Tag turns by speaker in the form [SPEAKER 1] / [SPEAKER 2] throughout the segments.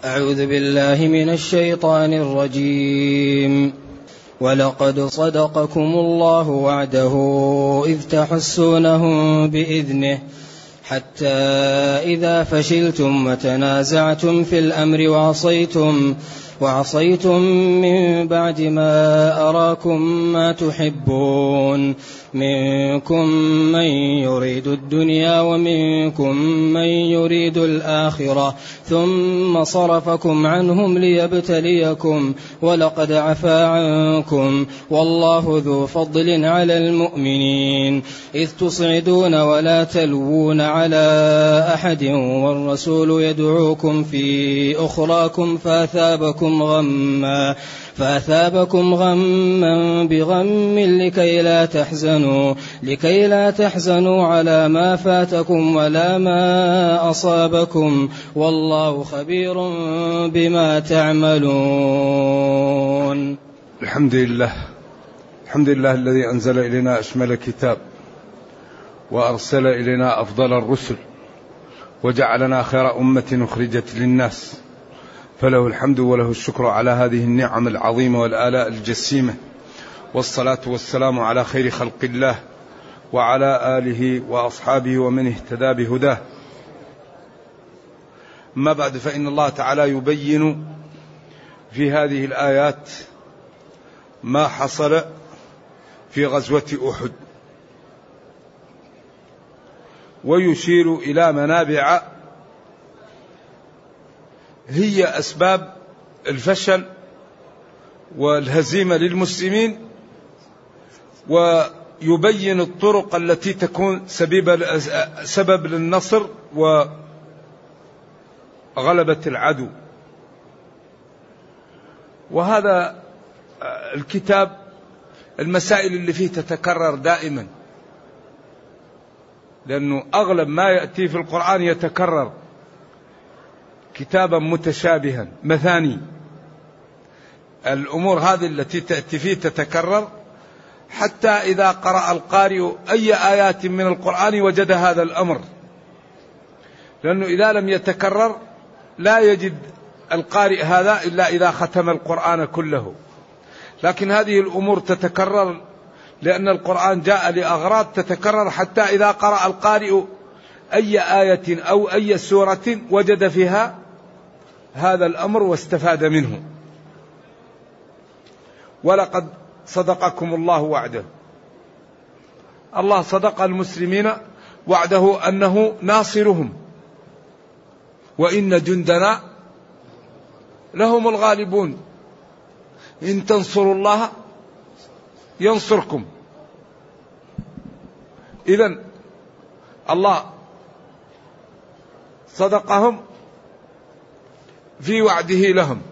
[SPEAKER 1] أعوذ بالله من الشيطان الرجيم. ولقد صدقكم الله وعده إذ تحسونهم بإذنه حتى إذا فشلتم وتنازعتم في الأمر وعصيتم وعصيتم من بعد ما أراكم ما تحبون. منكم من يريد الدنيا ومنكم من يريد الآخرة. ثم صرفكم عنهم ليبتليكم ولقد عفا عنكم. والله ذو فضل على المؤمنين. إذ تصعدون ولا تلوون على أحد والرسول يدعوكم في أخراكم فأثابكم غما فأثابكم غما بغم لكي لا تحزنوا لكي لا تحزنوا على ما فاتكم ولا ما أصابكم والله خبير بما تعملون.
[SPEAKER 2] الحمد لله الحمد لله الذي أنزل إلينا أشمل كتاب وأرسل إلينا أفضل الرسل وجعلنا خير أمة أخرجت للناس. فله الحمد وله الشكر على هذه النعم العظيمة والآلاء الجسيمة. والصلاة والسلام على خير خلق الله وعلى آله وأصحابه ومن اهتدى بهداه. اما بعد فإن الله تعالى يبين في هذه الآيات ما حصل في غزوة أحد. ويشير إلى منابع هي أسباب الفشل والهزيمة للمسلمين ويبين الطرق التي تكون سبب للنصر وغلبة العدو. وهذا الكتاب المسائل اللي فيه تتكرر دائما لأنه أغلب ما يأتي في القرآن يتكرر. كتابا متشابها. مثاني. الأمور هذه التي تأتي فيه تتكرر حتى إذا قرأ القارئ أي آيات من القرآن وجد هذا الأمر. لأنه إذا لم يتكرر لا يجد القارئ هذا إلا إذا ختم القرآن كله. لكن هذه الأمور تتكرر لأن القرآن جاء لأغراض تتكرر حتى إذا قرأ القارئ أي آية أو أي سورة وجد فيها هذا الأمر واستفاد منه. ولقد صدقكم الله وعده. الله صدق المسلمين وعده أنه ناصرهم. وإن جندنا لهم الغالبون. إن تنصروا الله ينصركم. اذا الله صدقهم في وعده لهم.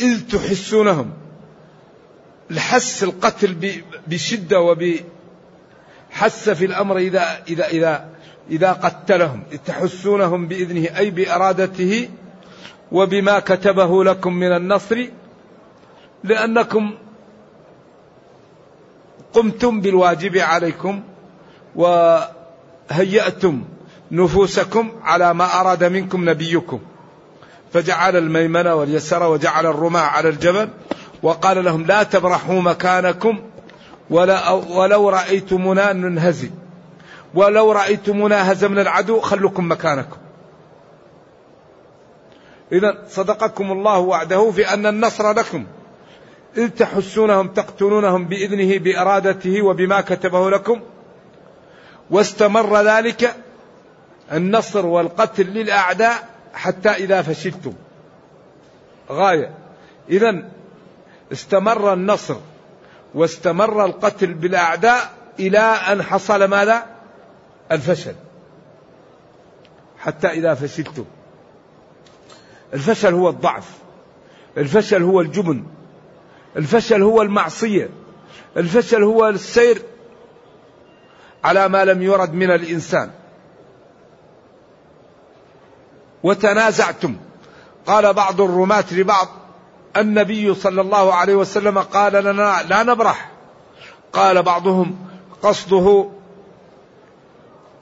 [SPEAKER 2] إذ تحسونهم. الحس القتل بشدة وبحس في الأمر إذا إذا إذا إذا قتلهم. تحسونهم بإذنه أي بإرادته وبما كتبه لكم من النصر. لأنكم قمتم بالواجب عليكم وهيأتم نفوسكم على ما أراد منكم نبيكم. فجعل الميمنة واليسر وجعل الرماة على الجبل وقال لهم لا تبرحوا مكانكم ولا ولو رأيتمونا ننهزم. ولو رأيتمونا هزمنا العدو خلكم مكانكم. إذا صدقكم الله وعده في أن النصر لكم. إذ تحسونهم تقتلونهم بإذنه بإرادته وبما كتبه لكم. واستمر ذلك النصر والقتل للأعداء حتى إذا فشلتم. غاية. إذا استمر النصر واستمر القتل بالأعداء إلى أن حصل ماذا؟ الفشل. حتى إذا فشلتم. الفشل هو الضعف. الفشل هو الجبن. الفشل هو المعصية. الفشل هو السير على ما لم يرد من الإنسان. وتنازعتم. قال بعض الرماة لبعض النبي صلى الله عليه وسلم قال لنا لا نبرح. قال بعضهم قصده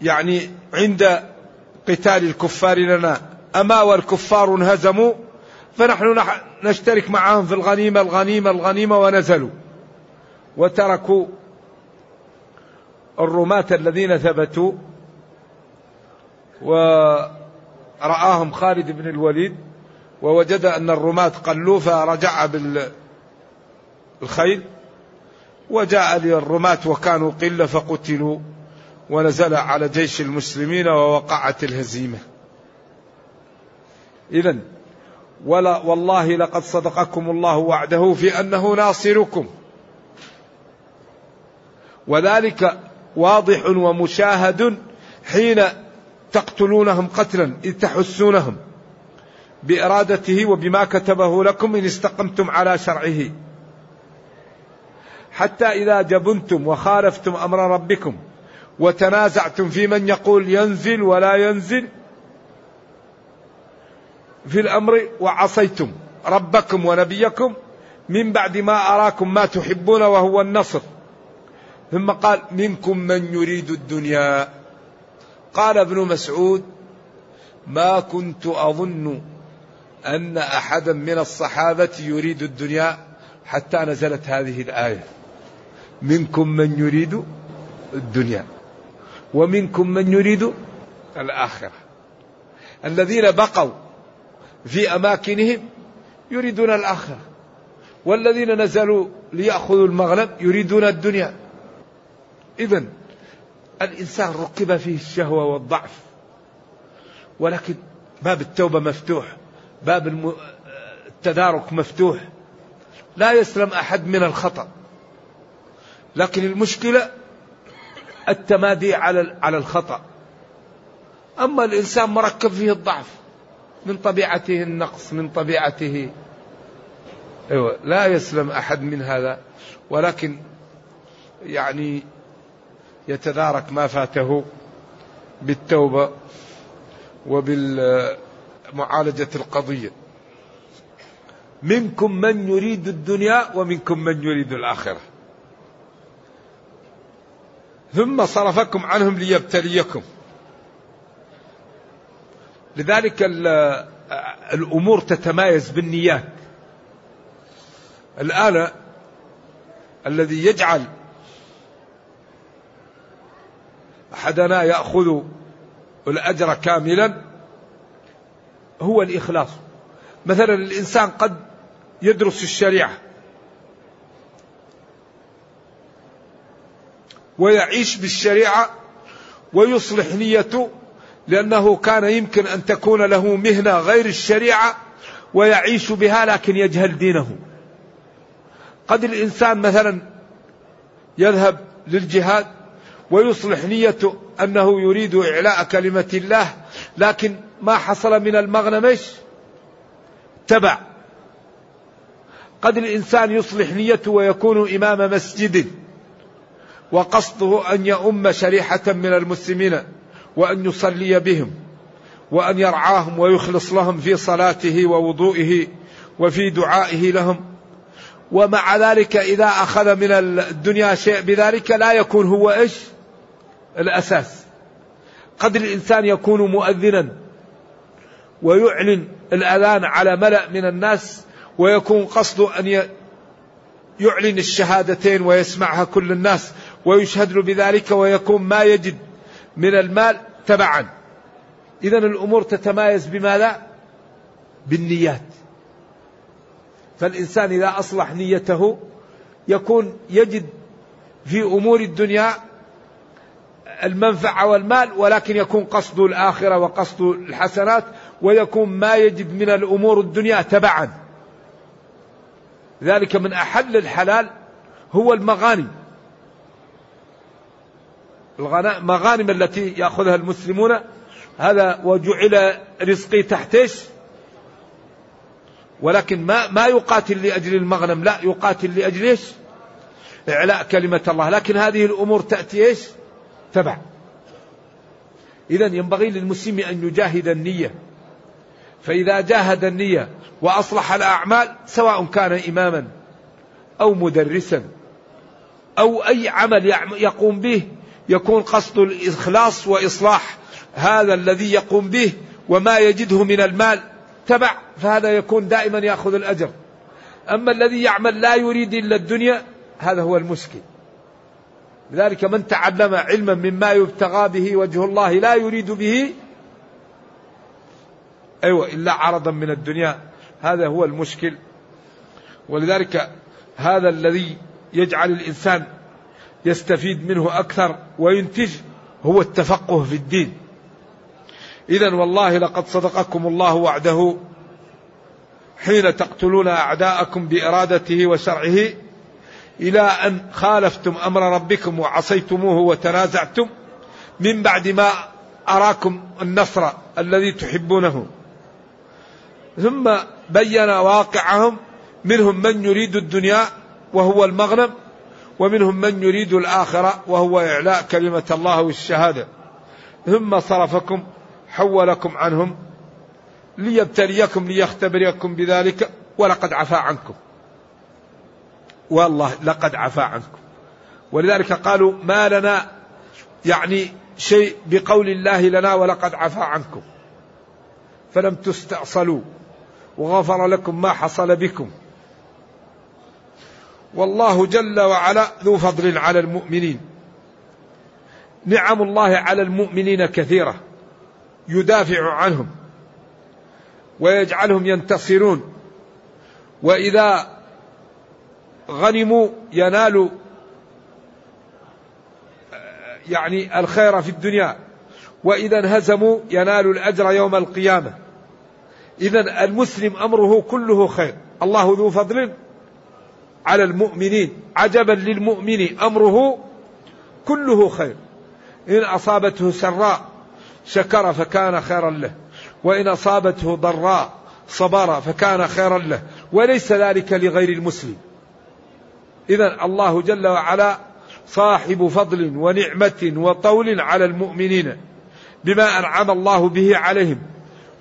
[SPEAKER 2] يعني عند قتال الكفار لنا أما والكفار انهزموا فنحن نشترك معهم في الغنيمة الغنيمة الغنيمة ونزلوا. وتركوا الرماة الذين ثبتوا ورآهم خالد بن الوليد ووجد أن الرماة قلوا فرجع بالخيل وجاء للرماة وكانوا قلة فقتلوا ونزل على جيش المسلمين ووقعت الهزيمة. إذا ولا والله لقد صدقكم الله وعده في أنه ناصركم. وذلك واضح ومشاهد حين تقتلونهم قتلا إذ تحسونهم بإرادته وبما كتبه لكم إن استقمتم على شرعه. حتى إذا جبنتم وخالفتم أمر ربكم وتنازعتم في من يقول ينزل ولا ينزل في الأمر وعصيتم ربكم ونبيكم من بعد ما أراكم ما تحبون وهو النصر. ثم قال منكم من يريد الدنيا. قال ابن مسعود ما كنت أظن أن أحدا من الصحابة يريد الدنيا حتى نزلت هذه الآية. منكم من يريد الدنيا ومنكم من يريد الآخرة. الذين بقوا في أماكنهم يريدون الآخرة والذين نزلوا ليأخذوا المغنم يريدون الدنيا. إذا الإنسان ركب فيه الشهوة والضعف. ولكن باب التوبة مفتوح باب التدارك مفتوح. لا يسلم أحد من الخطأ. لكن المشكلة التمادي على على الخطأ. أما الإنسان مركب فيه الضعف من طبيعته النقص من طبيعته. أيوة لا يسلم أحد من هذا. ولكن يعني يتدارك ما فاته بالتوبة وبالمعالجة القضية. منكم من يريد الدنيا ومنكم من يريد الآخرة. ثم صرفكم عنهم ليبتليكم. لذلك الأمور تتمايز بالنيات. الآن الذي يجعل أحدنا يأخذ الأجر كاملا هو الإخلاص. مثلا الإنسان قد يدرس الشريعة ويعيش بالشريعة ويصلح نيته لأنه كان يمكن أن تكون له مهنة غير الشريعة ويعيش بها لكن يجهل دينه. قد الإنسان مثلا يذهب للجهاد ويصلح نيته أنه يريد إعلاء كلمة الله لكن ما حصل من المغنم إيش تبع. قد الإنسان يصلح نيته ويكون إمام مسجد وقصده أن يؤم شريحة من المسلمين وأن يصلي بهم وأن يرعاهم ويخلص لهم في صلاته ووضوئه وفي دعائه لهم. ومع ذلك إذا أخذ من الدنيا شيء بذلك لا يكون هو إيش؟ الأساس. قد الإنسان يكون مؤذنا ويعلن الأذان على ملأ من الناس ويكون قصده أن يعلن الشهادتين ويسمعها كل الناس ويشهد له بذلك ويكون ما يجد من المال تبعا. إذا الأمور تتمايز بماذا؟ بالنيات. فالإنسان إذا أصلح نيته يكون يجد في أمور الدنيا المنفعة والمال ولكن يكون قصد الآخرة وقصد الحسنات ويكون ما يجد من الأمور الدنيا تبعا ذلك من أحل الحلال هو المغانم المغانم التي يأخذها المسلمون هذا وجعل رزقي تحت إيش؟ ولكن ما ما يقاتل لأجل المغنم لا يقاتل لأجل إيش؟ إعلاء كلمة الله لكن هذه الأمور تأتي إيش؟ تبع. اذا ينبغي للمسلم أن يجاهد النية. فإذا جاهد النية وأصلح الأعمال سواء كان إماما أو مدرسا أو أي عمل يقوم به يكون قصد الإخلاص وإصلاح هذا الذي يقوم به وما يجده من المال تبع. فهذا يكون دائما يأخذ الأجر. أما الذي يعمل لا يريد إلا الدنيا هذا هو المشكل. لذلك من تعلم علما مما يبتغى به وجه الله لا يريد به أيوة إلا عرضا من الدنيا. هذا هو المشكل. ولذلك هذا الذي يجعل الإنسان يستفيد منه أكثر وينتج هو التفقه في الدين. إذا والله لقد صدقكم الله وعده حين تقتلون أعداءكم بإرادته وشرعه. إلى أن خالفتم أمر ربكم وعصيتموه وتنازعتم من بعد ما أراكم النصر الذي تحبونه. ثم بين واقعهم منهم من يريد الدنيا وهو المغنم ومنهم من يريد الآخرة وهو إعلاء كلمة الله والشهادة. ثم صرفكم حولكم عنهم ليبتليكم ليختبركم بذلك ولقد عفا عنكم. والله لقد عفا عنكم. ولذلك قالوا ما لنا يعني شيء بقول الله لنا ولقد عفا عنكم. فلم تستأصلوا. وغفر لكم ما حصل بكم. والله جل وعلا ذو فضل على المؤمنين. نعم الله على المؤمنين كثيرة. يدافع عنهم. ويجعلهم ينتصرون. وإذا غنموا ينالوا يعني الخير في الدنيا. وإذا انهزموا ينالوا الأجر يوم القيامة. إذا المسلم أمره كله خير. الله ذو فضل على المؤمنين. عجبا للمؤمن أمره كله خير. إن أصابته سراء شكر فكان خيرا له. وإن أصابته ضراء صبر فكان خيرا له. وليس ذلك لغير المسلم. إذا الله جل وعلا صاحب فضل ونعمة وطول على المؤمنين بما أنعم الله به عليهم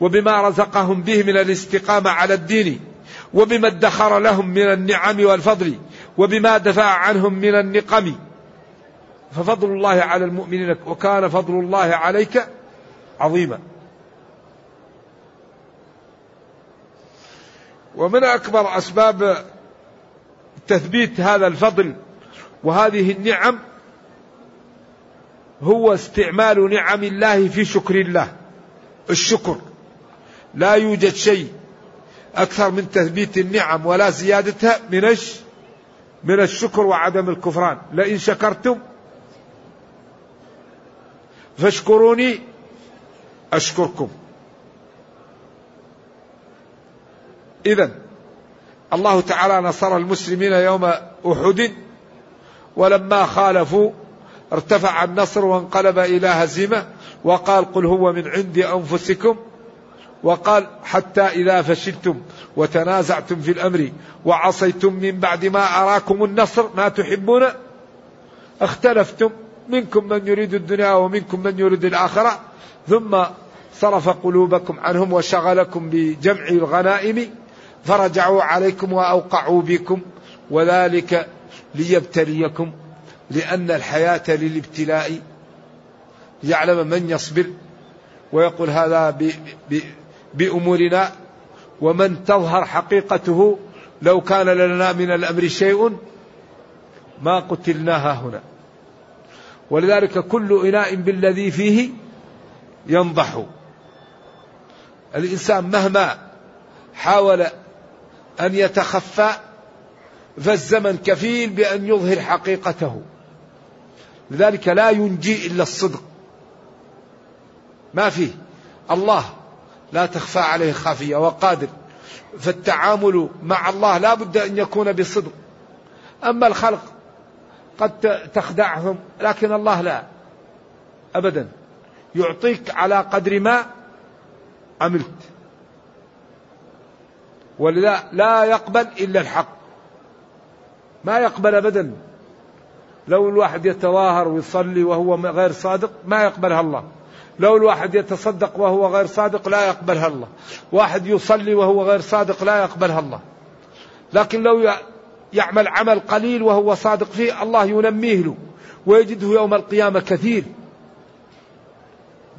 [SPEAKER 2] وبما رزقهم به من الاستقامة على الدين وبما ادخر لهم من النعم والفضل وبما دفع عنهم من النقم. ففضل الله على المؤمنين وكان فضل الله عليك عظيما. ومن أكبر أسباب تثبيت هذا الفضل وهذه النعم هو استعمال نعم الله في شكر الله. الشكر. لا يوجد شيء أكثر من تثبيت النعم ولا زيادتها من من الشكر وعدم الكفران. لئن شكرتم فاشكروني أشكركم. إذا الله تعالى نصر المسلمين يوم أحد ولما خالفوا ارتفع النصر وانقلب إلى هزيمة وقال قل هو من عند أنفسكم وقال حتى إذا فشلتم وتنازعتم في الأمر وعصيتم من بعد ما أراكم النصر ما تحبون اختلفتم منكم من يريد الدنيا ومنكم من يريد الآخرة ثم صرف قلوبكم عنهم وشغلكم بجمع الغنائم فرجعوا عليكم وأوقعوا بكم وذلك ليبتليكم لأن الحياة للابتلاء. يعلم من يصبر ويقول هذا بأمورنا ومن تظهر حقيقته لو كان لنا من الأمر شيء ما قتلناها هنا. ولذلك كل إناء بالذي فيه ينضح. الإنسان مهما حاول أن يتخفى فالزمن كفيل بأن يظهر حقيقته. لذلك لا ينجي إلا الصدق. ما فيه. الله لا تخفى عليه خافية وقادر. فالتعامل مع الله لا بد أن يكون بصدق. أما الخلق قد تخدعهم لكن الله لا. أبدا. يعطيك على قدر ما عملت. ولذا لا يقبل إلا الحق. ما يقبل أبدا. لو الواحد يتظاهر ويصلي وهو غير صادق ما يقبلها الله. لو الواحد يتصدق وهو غير صادق لا يقبلها الله. واحد يصلي وهو غير صادق لا يقبلها الله. لكن لو يعمل عمل قليل وهو صادق فيه الله ينميه له ويجده يوم القيامة كثير.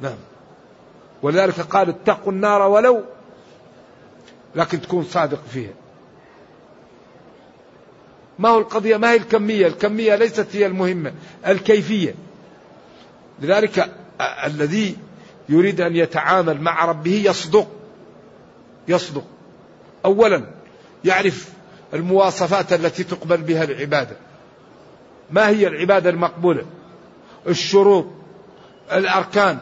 [SPEAKER 2] نعم. ولذلك قال اتقوا النار ولو لكن تكون صادق فيها. ما هو القضية؟ ما هي الكمية؟ الكمية ليست هي المهمة الكيفية. لذلك الذي يريد أن يتعامل مع ربه يصدق. يصدق. أولا يعرف المواصفات التي تقبل بها العبادة. ما هي العبادة المقبولة؟ الشروط الأركان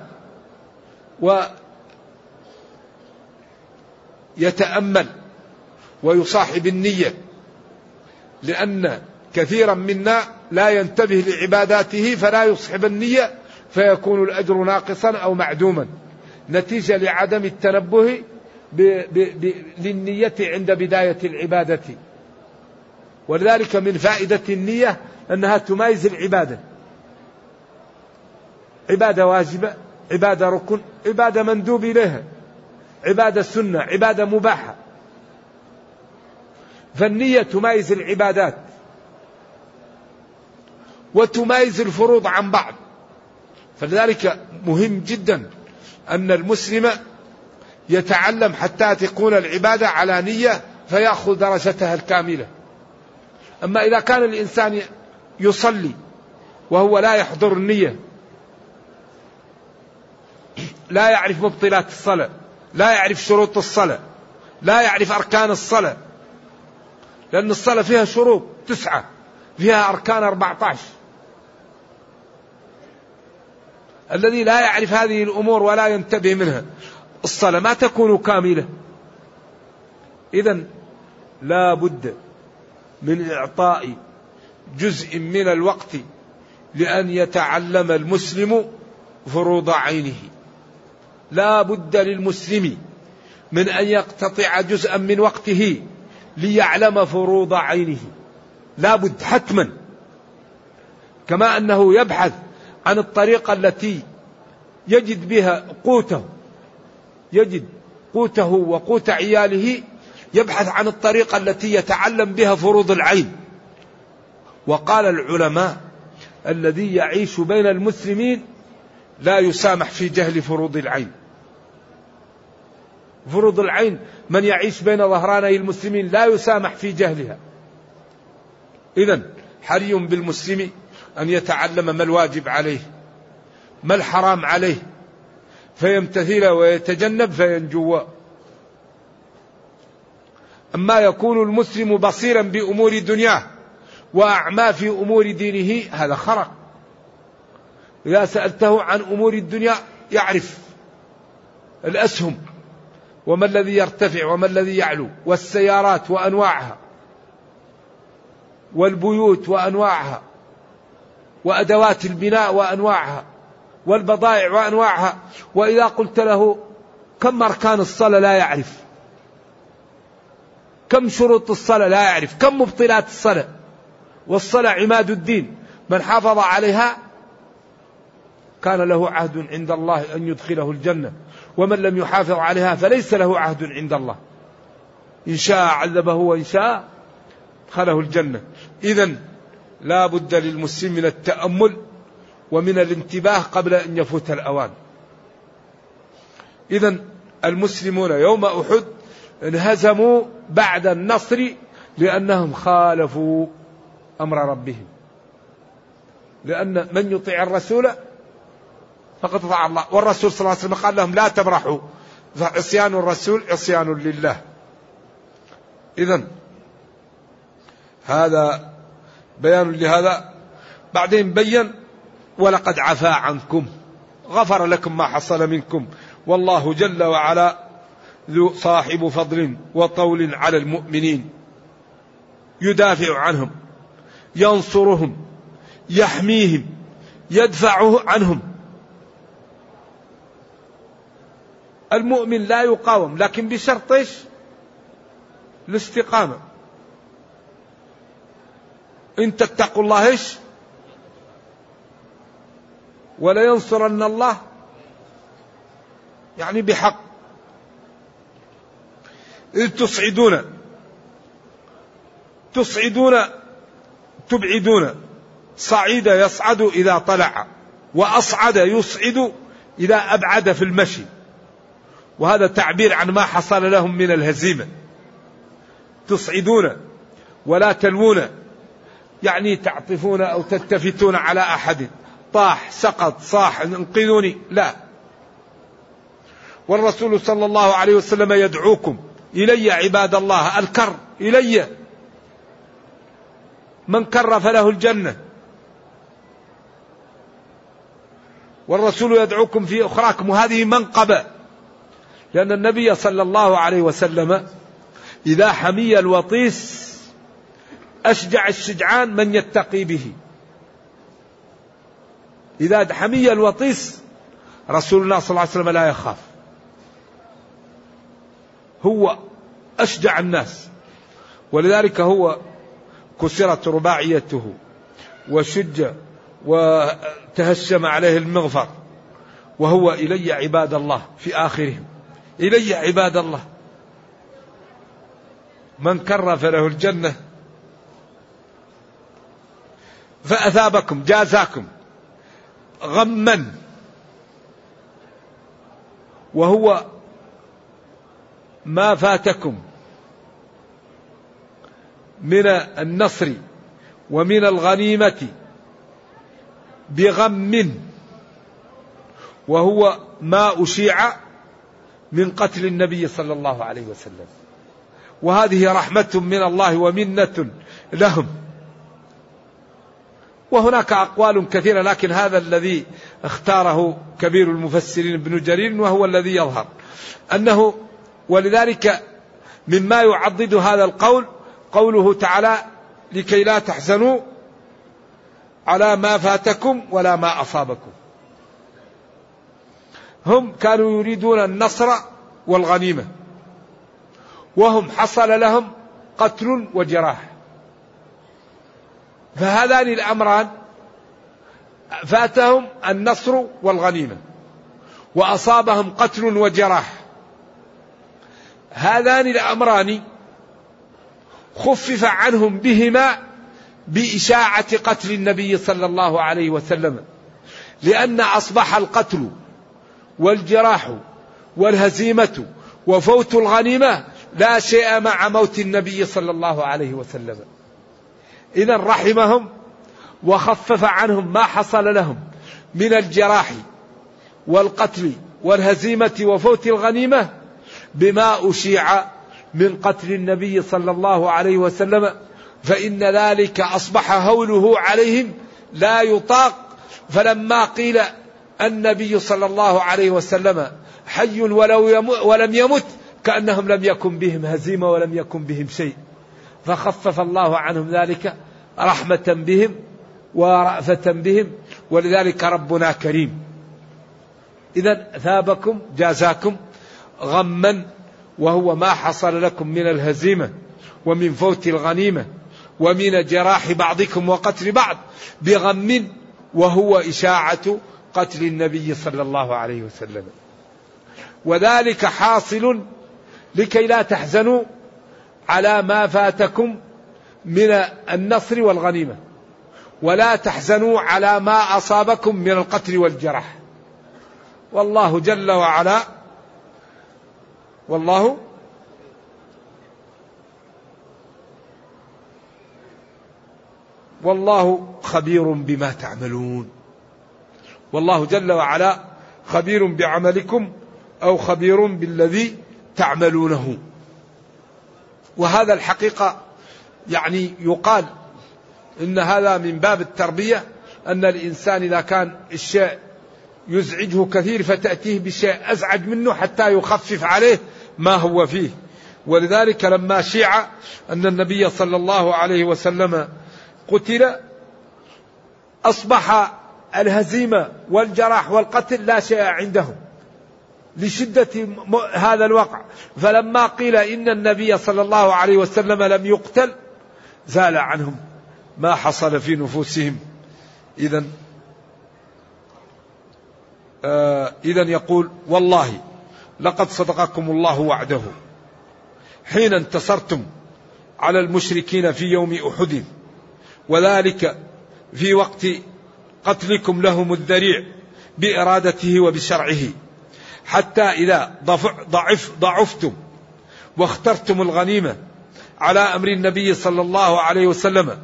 [SPEAKER 2] ويتأمل ويصاحب النية لأن كثيرا منا لا ينتبه لعباداته فلا يصحب النية فيكون الأجر ناقصا أو معدوما. نتيجة لعدم التنبه ب ب ب للنية عند بداية العبادة. ولذلك من فائدة النية أنها تميز العبادة. عبادة واجبة عبادة ركن عبادة مندوب إليها. عبادة سنة عبادة مباحة. فالنية تميز العبادات وتميز الفروض عن بعض. فلذلك مهم جدا أن المسلم يتعلم حتى تكون العبادة على نية فيأخذ درجتها الكاملة. أما إذا كان الإنسان يصلي وهو لا يحضر النية لا يعرف مبطلات الصلاة لا يعرف شروط الصلاة لا يعرف أركان الصلاة لأن الصلاة فيها شروط تسعة فيها أركان أربعة عشر الذي لا يعرف هذه الأمور ولا ينتبه منها الصلاة ما تكون كاملة. إذا لا بد من إعطاء جزء من الوقت لأن يتعلم المسلم فروض عينه. لا بد للمسلم من أن يقتطع جزءا من وقته ليعلم فروض عينه. لا بد حتما. كما أنه يبحث عن الطريقة التي يجد بها قوته يجد قوته وقوت عياله يبحث عن الطريقة التي يتعلم بها فروض العين. وقال العلماء الذي يعيش بين المسلمين لا يسامح في جهل فروض العين. فروض العين من يعيش بين ظهراني المسلمين لا يسامح في جهلها. إذا حري بالمسلم أن يتعلم ما الواجب عليه ما الحرام عليه فيمتثل ويتجنب فينجو. أما يكون المسلم بصيرا بأمور دنياه وأعمى في أمور دينه هذا خرق. إذا سألته عن أمور الدنيا يعرف الأسهم. وما الذي يرتفع وما الذي يعلو والسيارات وأنواعها والبيوت وأنواعها وأدوات البناء وأنواعها والبضائع وأنواعها وإذا قلت له كم أركان الصلاة لا يعرف كم شروط الصلاة لا يعرف كم مبطلات الصلاة والصلاة عماد الدين من حافظ عليها كان له عهد عند الله أن يدخله الجنة. ومن لم يحافظ عليها فليس له عهد عند الله. إن شاء عذبه وإن شاء ادخله الجنة. إذا لا بد للمسلم من التأمل ومن الانتباه قبل أن يفوت الأوان. إذا المسلمون يوم أحد انهزموا بعد النصر لأنهم خالفوا أمر ربهم. لأن من يطيع الرسول فقد اطاع الله والرسول صلى الله عليه وسلم قال لهم لا تبرحوا. فعصيان الرسول عصيان لله. إذا هذا بيان لهذا. بعدين بين ولقد عفا عنكم. غفر لكم ما حصل منكم. والله جل وعلا ذو صاحب فضل وطول على المؤمنين. يدافع عنهم. ينصرهم. يحميهم. يدفع عنهم. المؤمن لا يقاوم لكن بشرط إيش؟ الاستقامة. إن تتقوا الله إيش؟ ولينصرن الله. يعني بحق. إذ تصعدون. تصعدون تبعدون. صعيد يصعد إذا طلع وأصعد يصعد إذا أبعد في المشي. وهذا تعبير عن ما حصل لهم من الهزيمة. تصعدون ولا تلوون يعني تعطفون أو تلتفتون على أحد. طاح سقط صاح انقذوني. لا. والرسول صلى الله عليه وسلم يدعوكم إلي عباد الله الكر إلي. من كر فله الجنة. والرسول يدعوكم في أخراكم وهذه منقبة. لأن النبي صلى الله عليه وسلم إذا حمي الوطيس أشجع الشجعان من يتقي به. إذا حمي الوطيس رسول الله صلى الله عليه وسلم لا يخاف. هو أشجع الناس. ولذلك هو كسرت رباعيته وشج وتهشم عليه المغفر. وهو إلي عباد الله في آخرهم. إلي عباد الله. من كر فله الجنة. فأثابكم جازاكم. غما. وهو ما فاتكم من النصر ومن الغنيمة بغم. وهو ما أشيع من قتل النبي صلى الله عليه وسلم. وهذه رحمة من الله ومنة لهم. وهناك أقوال كثيرة لكن هذا الذي اختاره كبير المفسرين ابن جرير وهو الذي يظهر. أنه ولذلك مما يعضد هذا القول قوله تعالى لكي لا تحزنوا على ما فاتكم ولا ما أصابكم هم كانوا يريدون النصر والغنيمة. وهم حصل لهم قتل وجراح. فهذان الأمران فاتهم النصر والغنيمة. وأصابهم قتل وجراح. هذان الأمران خفف عنهم بهما بإشاعة قتل النبي صلى الله عليه وسلم. لأن أصبح القتل والجراح والهزيمة وفوت الغنيمة لا شيء مع موت النبي صلى الله عليه وسلم. إذا رحمهم وخفف عنهم ما حصل لهم من الجراح والقتل والهزيمة وفوت الغنيمة بما أشيع من قتل النبي صلى الله عليه وسلم. فإن ذلك أصبح هوله عليهم لا يطاق. فلما قيل النبي صلى الله عليه وسلم حي ولو ولم يمت كأنهم لم يكن بهم هزيمة ولم يكن بهم شيء. فخفف الله عنهم ذلك رحمة بهم ورأفة بهم ولذلك ربنا كريم. إذا ثابكم جازاكم غما وهو ما حصل لكم من الهزيمة ومن فوت الغنيمة ومن جراح بعضكم وقتل بعض بغم وهو إشاعة قتل النبي صلى الله عليه وسلم. وذلك حاصل لكي لا تحزنوا على ما فاتكم من النصر والغنيمة. ولا تحزنوا على ما أصابكم من القتل والجرح. والله جل وعلا والله والله خبير بما تعملون. والله جل وعلا خبير بعملكم أو خبير بالذي تعملونه. وهذا الحقيقة يعني يقال إن هذا من باب التربية أن الإنسان إذا كان الشيء يزعجه كثير فتأتيه بشيء أزعج منه حتى يخفف عليه ما هو فيه. ولذلك لما شيع أن النبي صلى الله عليه وسلم قتل أصبح الهزيمة والجراح والقتل لا شيء عندهم لشدة هذا الوقع. فلما قيل إن النبي صلى الله عليه وسلم لم يقتل زال عنهم ما حصل في نفوسهم. إذا آه إذا يقول والله لقد صدقكم الله وعده. حين انتصرتم على المشركين في يوم أحد وذلك في وقت قتلكم لهم الذريع بإرادته وبشرعه حتى إذا ضعف ضعفتم واخترتم الغنيمة على أمر النبي صلى الله عليه وسلم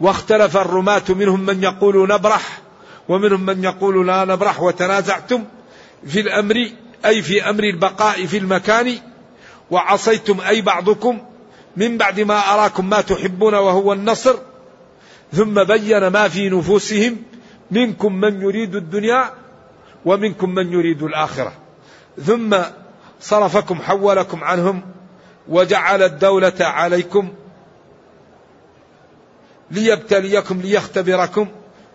[SPEAKER 2] واختلف الرماة منهم من يقول نبرح ومنهم من يقول لا نبرح وتنازعتم في الأمر أي في أمر البقاء في المكان وعصيتم أي بعضكم من بعد ما أراكم ما تحبون وهو النصر ثم بين ما في نفوسهم منكم من يريد الدنيا ومنكم من يريد الآخرة. ثم صرفكم حولكم عنهم وجعل الدولة عليكم ليبتليكم ليختبركم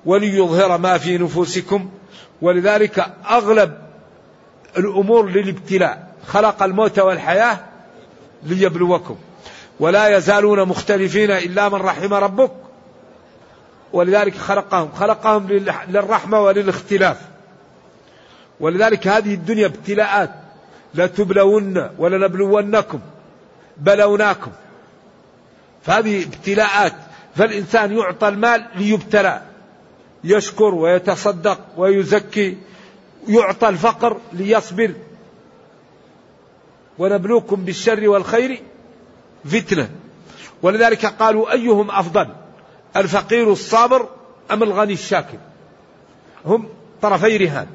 [SPEAKER 2] وليظهر ما في نفوسكم. ولذلك أغلب الأمور للابتلاء خلق الموت والحياة ليبلوكم. ولا يزالون مختلفين إلا من رحم ربك. ولذلك خلقهم. خلقهم للرحمة وللاختلاف. ولذلك هذه الدنيا ابتلاءات. لتبلون ولنبلونكم بلوناكم. فهذه ابتلاءات. فالإنسان يعطى المال ليبتلى. يشكر ويتصدق ويزكي. يعطى الفقر ليصبر. ونبلوكم بالشر والخير فتنة. ولذلك قالوا أيهم أفضل؟ الفقير الصابر أم الغني الشاكر؟ هم طرفي رهان.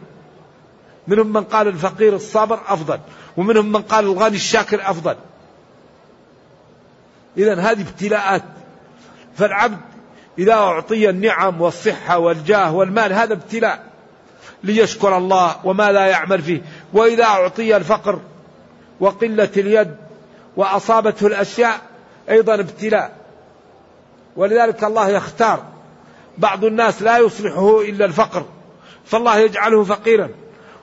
[SPEAKER 2] منهم من قال الفقير الصابر أفضل ومنهم من قال الغني الشاكر أفضل. إذا هذه ابتلاءات. فالعبد إذا أعطي النعم والصحة والجاه والمال هذا ابتلاء ليشكر الله وما لا يعمل فيه. وإذا أعطي الفقر وقلة اليد وأصابته الأشياء أيضا ابتلاء. ولذلك الله يختار. بعض الناس لا يصلحه إلا الفقر فالله يجعله فقيرا.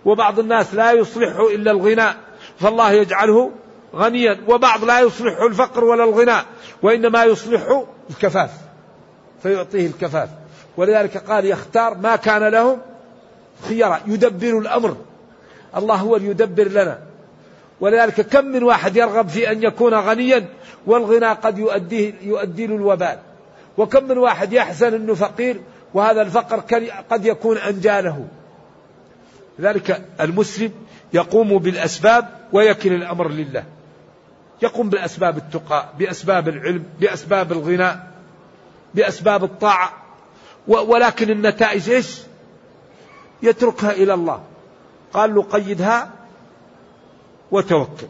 [SPEAKER 2] وبعض الناس لا يصلحه إلا الغناء فالله يجعله غنيا. وبعض لا يصلحه الفقر ولا الغناء وإنما يصلحه الكفاف فيعطيه الكفاف. ولذلك قال يختار ما كان لهم خيرا يدبر الأمر. الله هو يدبر لنا. ولذلك كم من واحد يرغب في أن يكون غنيا والغنى قد يؤديه يؤدي له الوبال وكم من واحد يحزن أنه فقير وهذا الفقر قد يكون أنجاله لذلك المسلم يقوم بالأسباب ويكل الأمر لله. يقوم بأسباب التقى بأسباب العلم بأسباب الغناء بأسباب الطاعة. ولكن النتائج إيش؟ يتركها إلى الله. قال له قيدها وتوكل.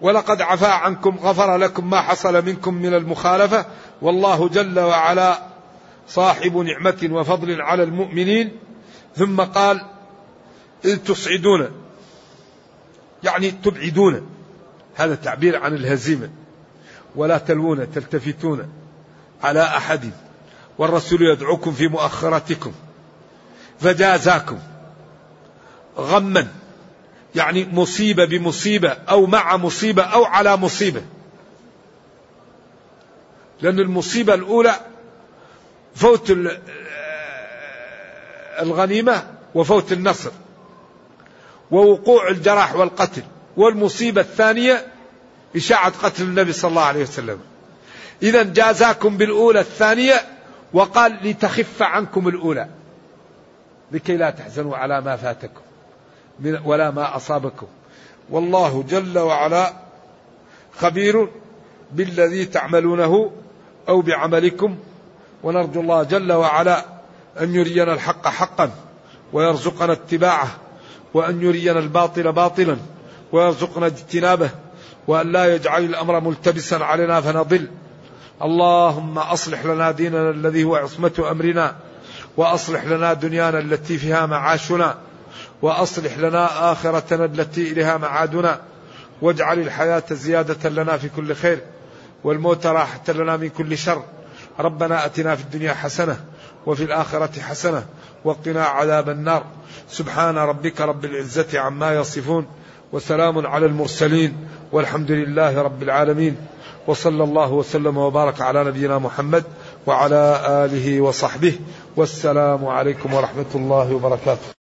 [SPEAKER 2] ولقد عفا عنكم غفر لكم ما حصل منكم من المخالفة. والله جل وعلا صاحب نعمة وفضل على المؤمنين. ثم قال إذ تصعدون يعني تبعدون. هذا تعبير عن الهزيمة. ولا تلوون تلتفتون على أحد. والرسول يدعوكم في مؤخرتكم. فجازاكم غما. يعني مصيبة بمصيبة أو مع مصيبة أو على مصيبة. لأن المصيبة الأولى فوت الغنيمة وفوت النصر ووقوع الجراح والقتل. والمصيبة الثانية إشاعة قتل النبي صلى الله عليه وسلم. إذا جازاكم بالأولى الثانية وقال لتخف عنكم الأولى. لكي لا تحزنوا على ما فاتكم. ولا ما أصابكم. والله جل وعلا خبير بالذي تعملونه أو بعملكم. ونرجو الله جل وعلا أن يرينا الحق حقا ويرزقنا اتباعه وأن يرينا الباطل باطلا ويرزقنا اجتنابه وأن لا يجعل الأمر ملتبسا علينا فنضل. اللهم أصلح لنا ديننا الذي هو عصمة أمرنا وأصلح لنا دنيانا التي فيها معاشنا. وأصلح لنا آخرتنا التي إليها معادنا. واجعل الحياة زيادة لنا في كل خير والموت راحة لنا من كل شر. ربنا أتنا في الدنيا حسنة وفي الآخرة حسنة وقنا عذاب النار. سبحان ربك رب العزة عما يصفون وسلام على المرسلين والحمد لله رب العالمين. وصلى الله وسلم وبارك على نبينا محمد وعلى آله وصحبه. والسلام عليكم ورحمة الله وبركاته.